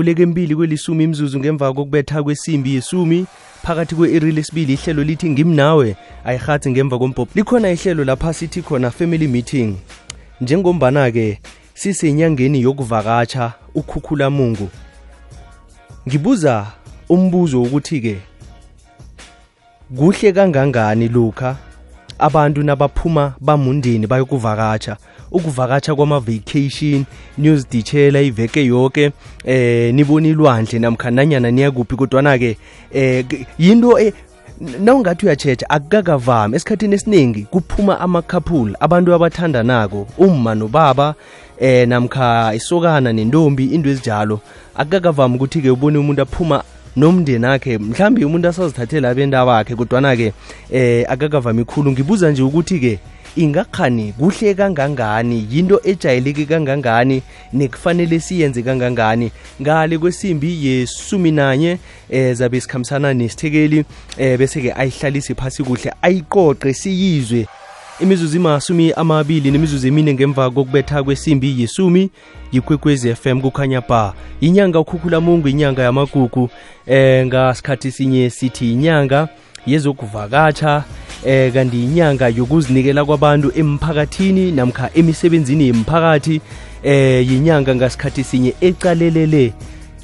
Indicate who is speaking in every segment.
Speaker 1: kuleke mbili kwelisumi imzuzu ngemva kokubetha kwesimbi yesumi phakathi kwe-iri lesibili ihlelo lithi ngimnawe ayirhatsi ngemva kompopho likhona ihlelo lapha sithi khona family meeting njengombana-ke sisenyangeni yokuvakatsha ukhukhula mungu ngibuza umbuzo wokuthi-ke kuhle kangangani lokha abantu nabaphuma bamundeni bayokuvakatsha ukuvakatsha kwama-vacation niyoziditshela iveke yoke eh nibona ilwandle namkha nanyana niyakuphi kodwana-ke eh yinto eh, nawungathi uyatshetha akukakavami esikhathini esiningi kuphuma amakhaphula abantu abathandanako umma nobaba eh namkha isokana nentombi into ezinjalo akukakavami ukuthi-ke ubone umuntu aphuma nomndeni akhe mhlambe umuntu asazithathela abenta bakhe kodwana-ke eh akakavami khulu ngibuza nje ukuthi-ke ingakhani kuhle kangangani yinto ejayeleke kangangani nekufanele siyenze kangangani ngale kwesimbi yesumi nanye eh zabe sikhambisana nesithekeli eh bese-ke ayihlalise phasi kuhle ayiqoqe siyizwe imizuzu imasumi amabili nemizuzu emine ngemva kokubetha kwesimbi yesumi yikwekwezi FM kukhanya ba inyanga ukhukhulamumngu inyanga yamagugu eh ngasikhathi sinye sithi inyanga yezokuvakatsha eh kanti inyanga yokuzinikela kwabantu emphakathini namkha emisebenzini yemphakathi eh yinyanga ngasikhathi sinye ecalelele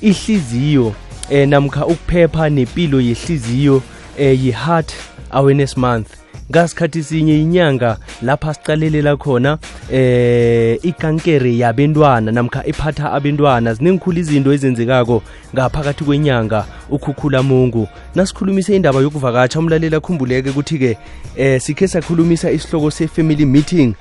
Speaker 1: ihliziyo eh namkha ukuphepha nempilo yehliziyo eh yi-heart awareness month ngasikhathi sinye inyanga lapha siqalelela khona eh ikankere yabentwana namkha iphatha abentwana zinengikhulu izinto ezenzekako ngaphakathi kwenyanga ukhukhula mungu nasikhulumise indaba yokuvakatsha umlaleli akhumbuleke ukuthi-ke eh sikhe sakhulumisa isihloko se-family meeting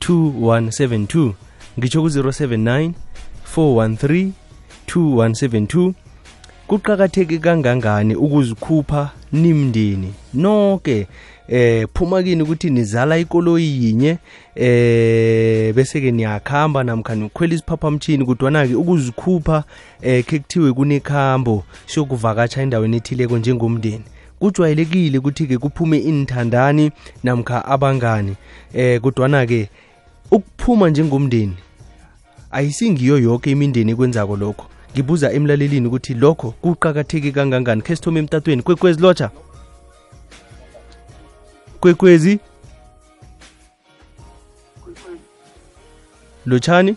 Speaker 1: 2172 ngitsho ku-079 413 2172 kuqakatheke kangangani ukuzikhupha nimndeni noke eh phuma kini ukuthi nizala ikoloyi yinye eh bese ke niyakhamba namkha nikhwela isiphaphamthini kudwana ke ukuzikhupha eh kekuthiwe kunekhambo siyokuvakatsha endaweni ethileko njengomndeni kujwayelekile ukuthi-ke kuphume iinthandani namkha abangani eh kodwana-ke ukuphuma njengomndeni ayisingiyo yoke imindeni ekwenzako lokho ngibuza emlalelini ukuthi lokho kuqakatheke kangangani khe sithome emtatweni kwekwezi lotsha kwekwezi lotshani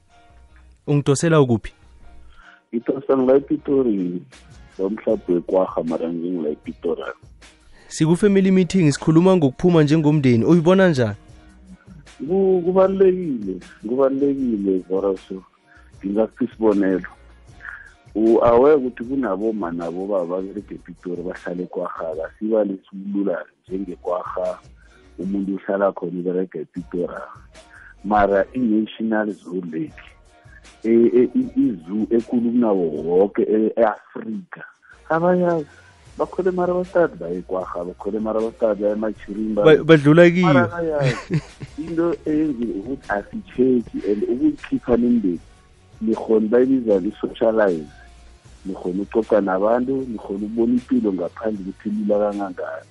Speaker 1: ungidosela ukuphi
Speaker 2: ngidosela ngila epitori lomhlabhu wekwarha mara ngingila epitori
Speaker 1: siku-family meeting sikhuluma ngokuphuma njengomndeni uyibona njani
Speaker 2: kubalulekile kubalulekile voraso ngingakuphi isibonelo u-aware ukuthi kunaboma nabo baba baberege epitori bahlale kwarha kasibalisa ukululana njengekwarha umuntu uhlala khona iberega epitora mara i-national zoo lake e, e, izoo ekulu kunawo woke e-afrika abayazi bakhole mara abastadi baye kwaha bakhole mara abastadi baye emachirimba
Speaker 1: badlula kiyo
Speaker 2: into eyenzile ukuthi asitsheki and ukuyikhipha nembeki nikhona bayibiza i-socialize nikhona ucoca nabantu nikhona ukubona impilo ngaphandle ukuthi lula kangangani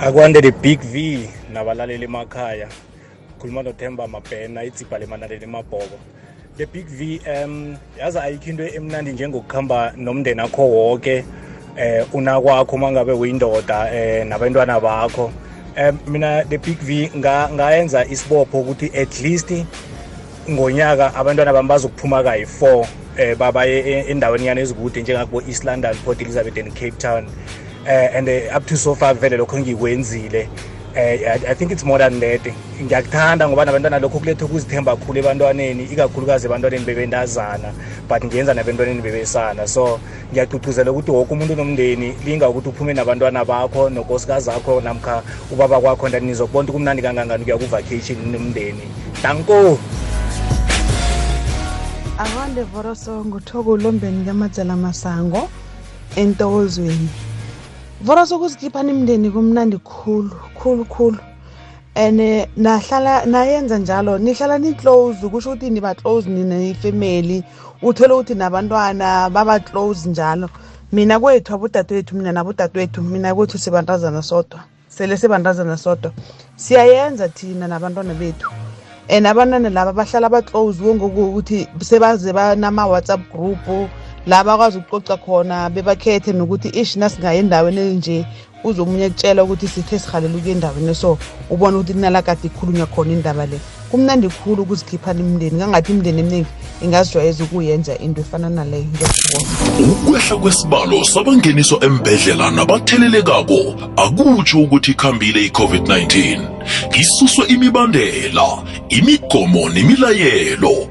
Speaker 3: akwande the big v nabalaleli emakhaya khuluma nothemba mabhena itsipha lemanaleli emabhoko the big v um yazi ayikho into emnandi njengokuhamba nomndeni akho woke eh unakwakho uma ngabe uyindoda eh nabantwana bakho um mina the big v ngayenza isibopho ukuthi at least ngonyaka abantwana bami bazokuphuma kayi-four um eh, babaye e-, endaweni yana ezikude njengakubo-east london port elizabeth and cape town um and eh, up to so far vele lokho ngikwenzile um i think it's more than that ngiyakuthanda ngoba nabantwana lokho kuletha ukuzithemba khulu ebantwaneni ikakhulukazi ebantwaneni bebentazana but ngiyenza nabentwaneni bebesana so ngiyagcugcuzela ukuthi woke umuntu nomndeni linga ukuthi uphume nabantwana bakho nokosikazi akho namkha ubaba kwakho ndani nizokubona ukuthi kumnandi kangangani ukuya ku-vacation nomndeni danko
Speaker 4: awande voroso nguthoko ulombeni kamadzela masango entokozweni voroso ukuzikhipha nimndeni kumnandi khulu khulu khulu and eh, nahlala nayenza njalo nihlala ni-close kusho ukuthi niba-close nina ifamily uthole ukuthi nabantwana baba close njalo mina kwethu abodadewethu mina nabodadewethu mina kwethu sibantazana sodwa sele sibantazana sodwa siyayenza thina nabantwana bethu and abantwana laba bahlala ba-close kongokuthi sebaze banama-whatsapp group la bakwazi ukucoca khona bebakhethe nokuthi ish nasingaye endaweni enje uze omunye kutshela ukuthi sithe sihalela ukuya endaweni so ubona ukuthi kunalakade ikhulunywa khona indaba le kumnandi khulu ukuzikhiphana imindeni kangathi imindeni eminingi ingazijwayeza ukuyenza into efana naleyo
Speaker 5: ukwehla kwesibalo sabangeniswa embhedlela nabathelelekako akutsho ukuthi ikhambile i-covid-19 isuswe imibandela imigomo nemilayelo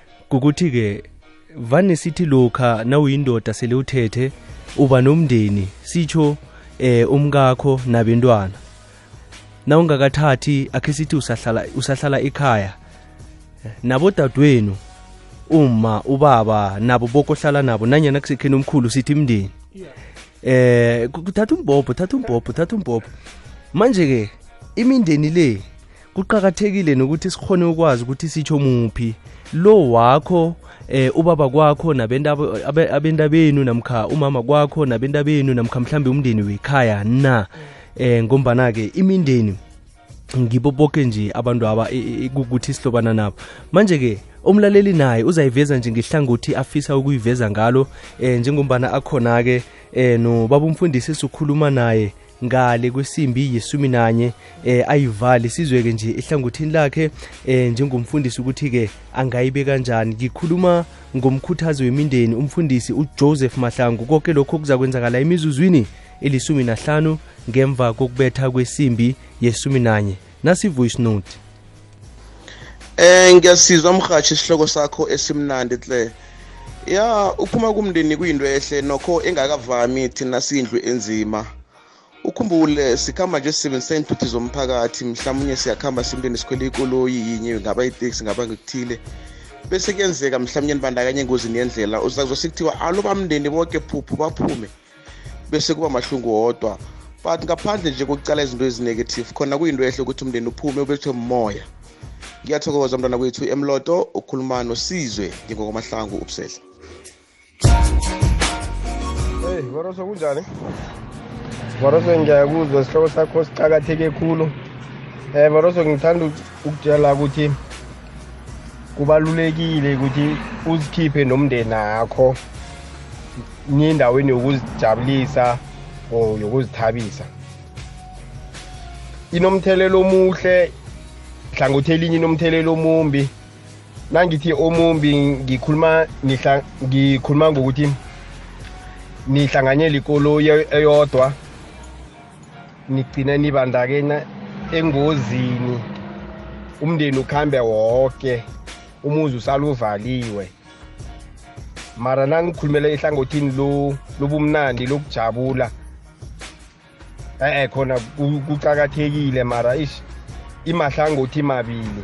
Speaker 1: kukuthi-ke vane sithi lokha nawuyindoda sele uthethe uba nomndeni sitsho eh umkakho nabentwana nawungakathathi akhe sithi usahlala usahlala ekhaya nabodadwenu uma ubaba nabo bokohlala nabo nanyana kusekheni omkhulu sithi imndeni eh kuthatha umbobho thatha umbobho thatha umbobho manje ke imindeni le kuqakathekile nokuthi sikhone ukwazi ukuthi sitsho muphi lo wakho eh ubaba kwakho nabentabo abendabenu namkha umama kwakho nabendabenu namkha mhlambe umndeni wekhaya na eh ngombana ke imindeni ngibo bonke nje abantu aba ukuthi sihlobana nabo manje ke umlaleli naye uzayiveza nje ngehlangothi afisa ukuyiveza ngalo eh njengombana akhona ke eh no babumfundisi sikhuluma naye ngale kwesimbi yesumi nanye eh ayivali sizweke nje ehlangothini lakhe eh njengomfundisi ukuthi ke angayibe kanjani ngikhuluma ngomkhuthazi wemindeni umfundisi uJoseph Mahlangu konke lokho kuzakwenzakala emizuzwini elisumi nahlanu ngemva kokubetha kwesimbi yesumi nanye nasi voice note
Speaker 6: Eh ngiyasizwa mhathi isihloko sakho esimnandi hle. Ya uphuma kumndeni kuyinto ehle nokho engakavami thina sindlu enzima. Ukhumbule sikhamba nje sisebenzisa iinthuthi zomphakathi mhlawumnye siyakhamba simnteni sikhwele ikoloyi yinye ngaba iteksi ngaba ngikuthile. Bese kuyenzeka mhlawumnye nibandakanye engozini yendlela uzakuzwa sikuthiwa alo bamndeni bonke phuphu baphume. bese kuba mahlungu wodwa but ngaphandle nje kokucala izinto ezinegative khona kuyinto ehle ukuthi umndeni uphume ubethwe moya ngiyathokoza mntwana kwethu emloto ukhuluma nosizwe ngingokwamahlangu ubusehla
Speaker 7: hey baroso kunjani baroso ngiyakuzwa sihloko sakho siqakatheke khulu um baroso ngithanda ukutshela ukuthi kubalulekile ukuthi uzikhiphe nomndeni akho niye endaweni yokuzijabulisa or yokuzithabisa inomthelelo omuhle hlangothi elinye inomthelelo omumbi nangithi omumbi ngikhuluma ngikhuluma ngokuthi nihlanganyela ikoloyi eyodwa nigcine nibandakenya engozini umndeni ukhambe woke umuzi usaluvaliwe mara nangikhulumela ehlangothini lo lobumnandi lokujabula eh khona kucakathekile mara ish imahlangothi mabili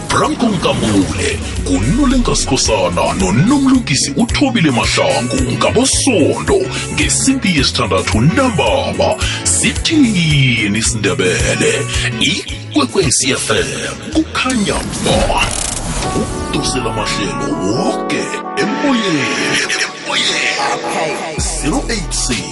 Speaker 5: branko mkamule ngunolengasikosana nonomlungisi uthobile mahlangu ngabosondo ngesimpi yesithandathu ntambama sithini isindebele ikwekwecfm kukhanya ba ukudosela amahlelo woke emoyeni 086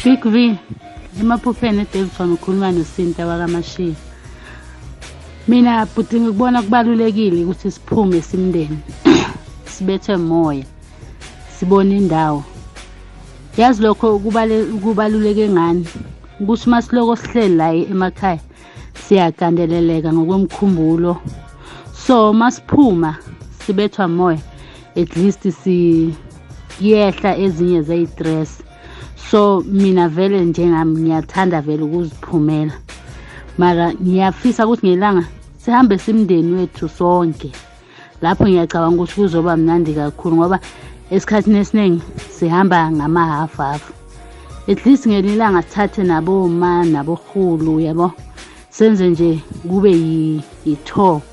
Speaker 8: Trick V emaphupheni eDevon ukhuluma nosinta wakamashiya mina bhuti ngikubona kubalulekile ukuthi siphume simndeni sibethe moya sibone indawo yazi lokho kubaluleke ngani ukuthi uma siloko sihleli la emakhaya siyagandeleleka ngokwemkhumbulo so uma siphuma sibethwa moya at least siyehla ezinye zeyi-stress so mina vele njengami ngiyathanda vele ukuziphumela mara ngiyafisa ukuthi ngelanga sihambe simndeni wethu sonke lapho ngiyacabanga ukuthi kuzoba mnandi kakhulu ngoba esikhathini esiningi sihamba ngamahafu hafu at least ngelinye ilanga sithathe naboma naborhulu yabo senze nje kube yi-tour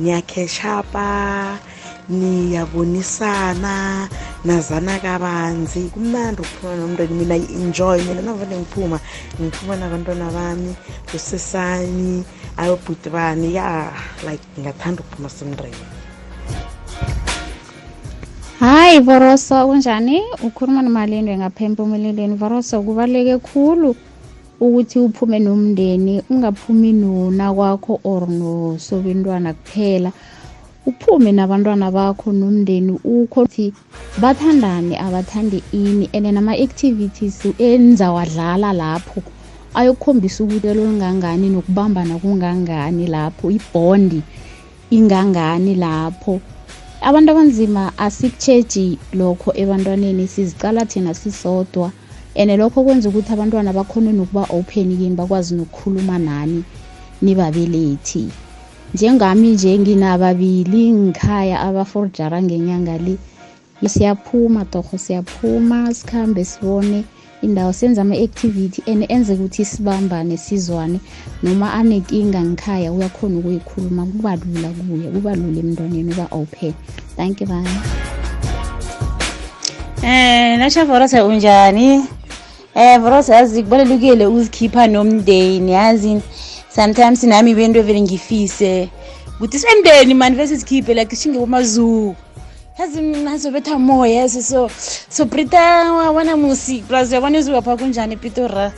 Speaker 9: niyakhetshapa niyabonisana nazana kabanzi kumnandi ukuphuma nomntwana mina i-enjoy mina navane ngiphuma ngiphuma nabantwana bami usesani ayobhuti bani ya like ngingathanda ukuphuma semndeni
Speaker 10: hayi voroso kunjani ukhuluma nomalindwe ngapha empumelelweni voroso kubaluleke khulu ukuthi uphume nomndeni ungaphumi nona kwakho or nosobentwana kuphela uphume nabantwana bakho nomndeni ukho ukuthi bathandane abathande ini and nama-activities enizawadlala lapho ayokukhombisa ukuthi olungangani nokubambana kungangani lapho ibhondi ingangani lapho abantu abanzima asikutjheji lokho ebantwaneni siziqala thina sisodwa and lokho kwenza ukuthi abantwana bakhone nokuba open kini bakwazi nokukhuluma nani nibabelethi njengami nje nginababili ngikhaya abaforjara ngenyanga le siyaphuma torho siyaphuma sikhambe sibone indawo senza ama-activity and enze ukuthi sibambane sizwane noma anekinga ngikhaya uyakhona ukuyikhuluma kuba lula kuye kuba lula emntwaneni uba open thank you bani
Speaker 11: um nasha vorose unjani um vorose yazi kubalulekile uzikhipha nomndeni yazi sometimes nami bento vele ngifise ukuthi semndeni mani vese sikhiphe like shinge kumazoo yazi mina zobetha moya yazi so so prita wabona musi plus uyabona iziwapha kunjani pitora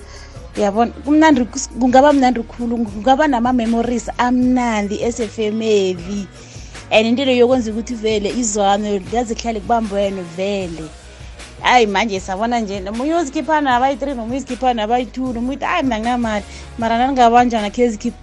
Speaker 11: yabona kumnandi kungaba mnandi khulu kungaba nama-memories amnandi esefemeli and into leyo yokwenza ukuthi vele izwano liyazihlale kubamba wena vele hayi manje sabona nje nomunye uzikhiphana abayi-three nomunye uzikhiphana abayi-two nomunye uthi hayi mna nginamali mara naningabanjana khe
Speaker 1: zikhipha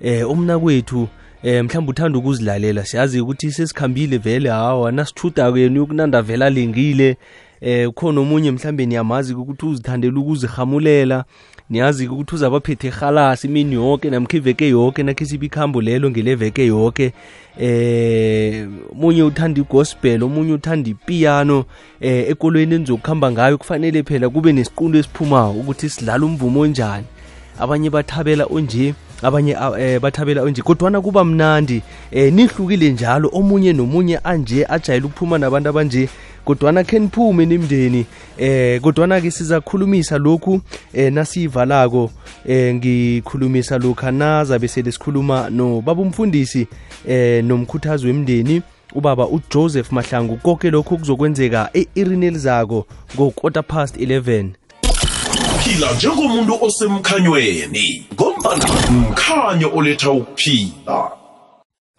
Speaker 1: eh umnakwethu eh mhlawumbe uthanda ukuzilalela siyazi ukuthi sesikhambile vele hawa nasithudako yena uyokunanda vele alingile eh ukhona omunye mhlambe niyamazi ukuthi uzithandela ukuzihamulela niyazi ukuthi uzabaphethe ehalasi imini yonke namkha iveke yonke nakhe sibe ikhambo lelo ngeleveke yonke eh omunye uthanda igospel omunye uthanda ipiano eh ekolweni enizokuhamba ngayo kufanele phela kube nesiqunto esiphumako ukuthi sidlala umvumo onjani abanye bathabela onje abanye eh, bathabela onje kodwana kuba mnandi eh, nihlukile njalo omunye nomunye anje ajayele ukuphuma nabantu abanje kodwana khe niphume nimndeni eh kodwana-ke sizakhulumisa lokhu eh nasiyivalako eh ngikhulumisa lokha nazabe sele sikhuluma nobaba umfundisi eh nomkhuthazi wemndeni ubaba ujoseph mahlangu konke lokhu kuzokwenzeka e-irini elizako ngo-quarter past 11
Speaker 5: phila njengomuntu osemkhanyweni ngombana mkhanyo oletha ukuphila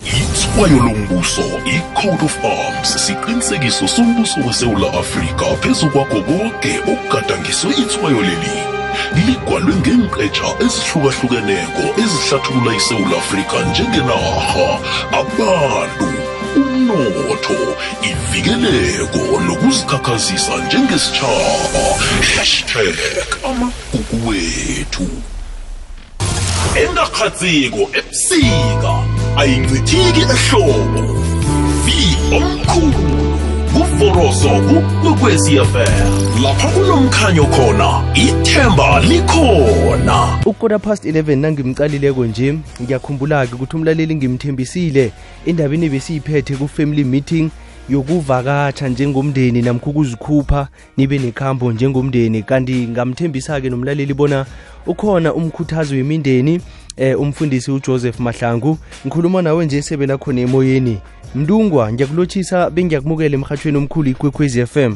Speaker 5: itshwayo lombuso i-code of arms siqinisekiso sombuso wesewula afrika phezu kwakho konke okugadangiswe itshwayo leli ligwalwe ngeenqetjha ezihlukahlukeneko ezihlathulula isewula afrika njengenarha abantu umnotho ivikeleko nokuzikhakhazisa njengesitjhaba hashtag amagugu wethu engakhathiko ebusika ayincithiki ehlobo vi omkhulu kuforoso kukwekwecfm lapha kunomkhanyo khona ithemba likhona
Speaker 1: ukuqota past 11 nangimcalileko nje ngiyakhumbula-ke ukuthi umlaleli ngimthembisile endabeni besiyiphethe ku-family meeting yokuvakatsha njengomndeni namkho ukuzikhupha nibe nekhambo njengomndeni kanti ngamthembisa-ke nomlaleli bona ukhona umkhuthazi wemindeni eh, umfundisi ujoseph mahlangu ngikhuluma nawe nje esebe lakhona emoyeni mntungwa ngiyakulotshisa bengiyakumukela emhathweni omkhulu ikwekhwezi FM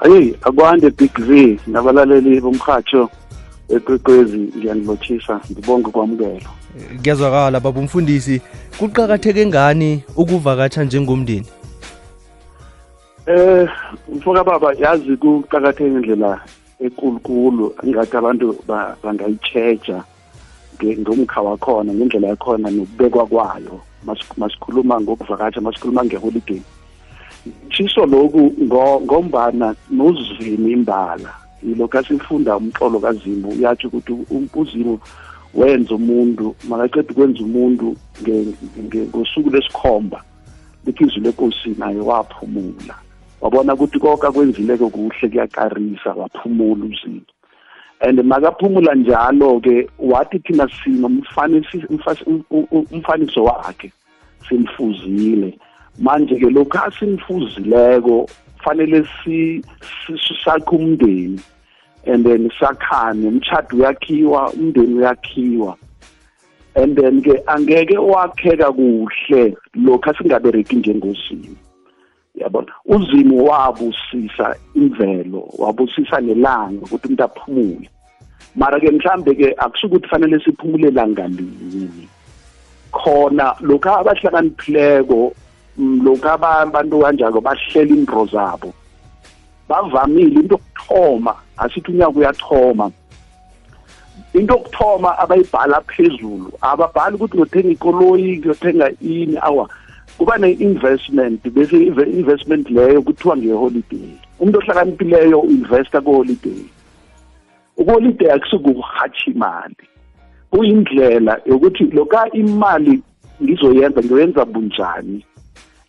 Speaker 2: ayi akwande big v nabalaleli bomhatsho ekwekwezi ngiyanilotshisa ngibonge ukwamukela
Speaker 1: kuyazwakala baba umfundisi kuqakatheke ngani ukuvakatsha njengomndeni
Speaker 2: eh mfoka baba yazi kuqakatheke indlela ekulukulu ingathi abantu bangayitsheja ngomkha wakhona ngendlela yakhona nokubekwa kwayo masikhuluma ngokuvakatsha masikhuluma ngeholidini shiso lokhu ngombana nozimi imbala yilokhu asifunda umxolo kazimu uyatsho ukuthi um-, uzimu wenza umuntu makaqeda ukwenza umuntu ngosuku lesikhomba lithi izwi lekosi naye waphumula wabona ukuthi koka kwenzileko kuhle kuyakarisa waphumula uzinto and makaphumula njalo-ke wathi thina sinomfaniso wakhe simfuzile manje-ke lokhu asimfuzileko kufanele sisakhe umndeni and then sakhane umtshado uyakhiwa umndeni uyakhiwa and then ke angeke wakheka kuhle lokho singabereki njengozimu yabona uzimu wabusisa imvelo wabusisa nelanga ukuthi umuntu aphumule mara ke mhlambe ke akusukuthi fanele siphumule langa linye khona lokho abahlakaniphileko mm, lokho abantu kanjalo bahlela indro zabo bavamile into yokuthoma asithi unyaka uyathoma into yokuthoma abayibhala phezulu ababhali ukuthi ngiyothenga ikoloyi ngiyothenga ini awa kuba ne-investment bese investment leyo kuthiwa ngeholiday umuntu ohlakaniphileyo uinvesta kuholiday ukolide akusikukurhatshi imali kuyindlela yokuthi loka imali ngizoyenza ngiyoyenza bunjani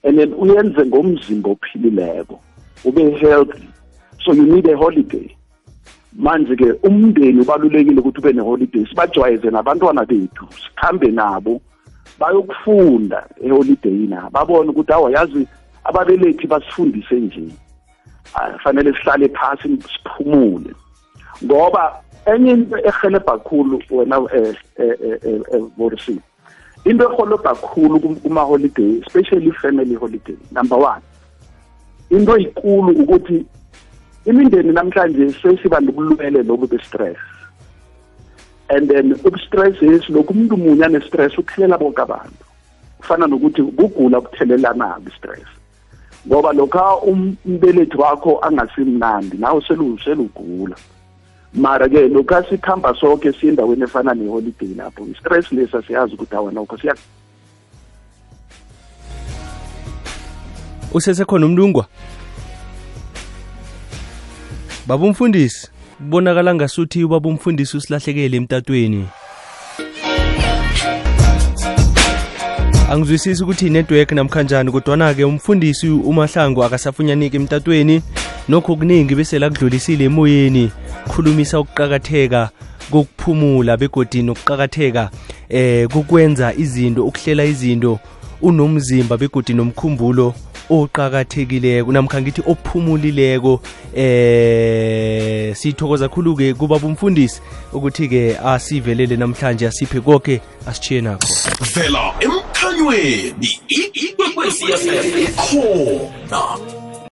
Speaker 2: and then uyenze ngomzimba ophilileko ube healthy so you need a holiday manje ke umndeni ubalulekile ukuthi ube neholiday sibajwayeze nabantwana bethu sikhambe nabo bayokufunda eholideyini babone ukuthi awa yazi ababelethi basifundise nje fanele sihlale phasi siphumule ngoba enye into ehelebha khulu wena eh, eh, eh, borisi into eholobha khulu kuma-holiday especially family holiday number one into ikulu ukuthi imindeni namhlanje sesiba nobulwele lobu be-stress and then ubu-stress yesi lokhu umuntu munye ane-stress ukhelela bonke abantu kufana nokuthi kugula kuthelelanako i-stress ngoba lokha um-, umbelethi wakho angasimnandi nawe selugula mara ke lokha sikhamba sonke siye endaweni efana neholiday lapho i-stress lesa siyazi ukuthi awa nokho siya
Speaker 1: usesekhona umlungwa baba umfundisi kubonakala ngasuthi ubaba umfundisi usilahlekele emtatweni angizwisisi ukuthi network namkhanjani kodwana-ke umfundisi umahlango akasafunyaniki emtatweni nokho kuningi bese lakudlulisile emoyeni khulumisa ukuqakatheka kokuphumula begodi nokuqakatheka eh kukwenza izinto ukuhlela izinto unomzimba begodi nomkhumbulo oqakathekileko namkha ngithi ophumulileko eh sithokoza khulu ke kuba bumfundisi ukuthi ke asivelele namhlanje asiphe konke asitshiye nakho
Speaker 5: vela emkhanyweni ikwekwezi yasekhona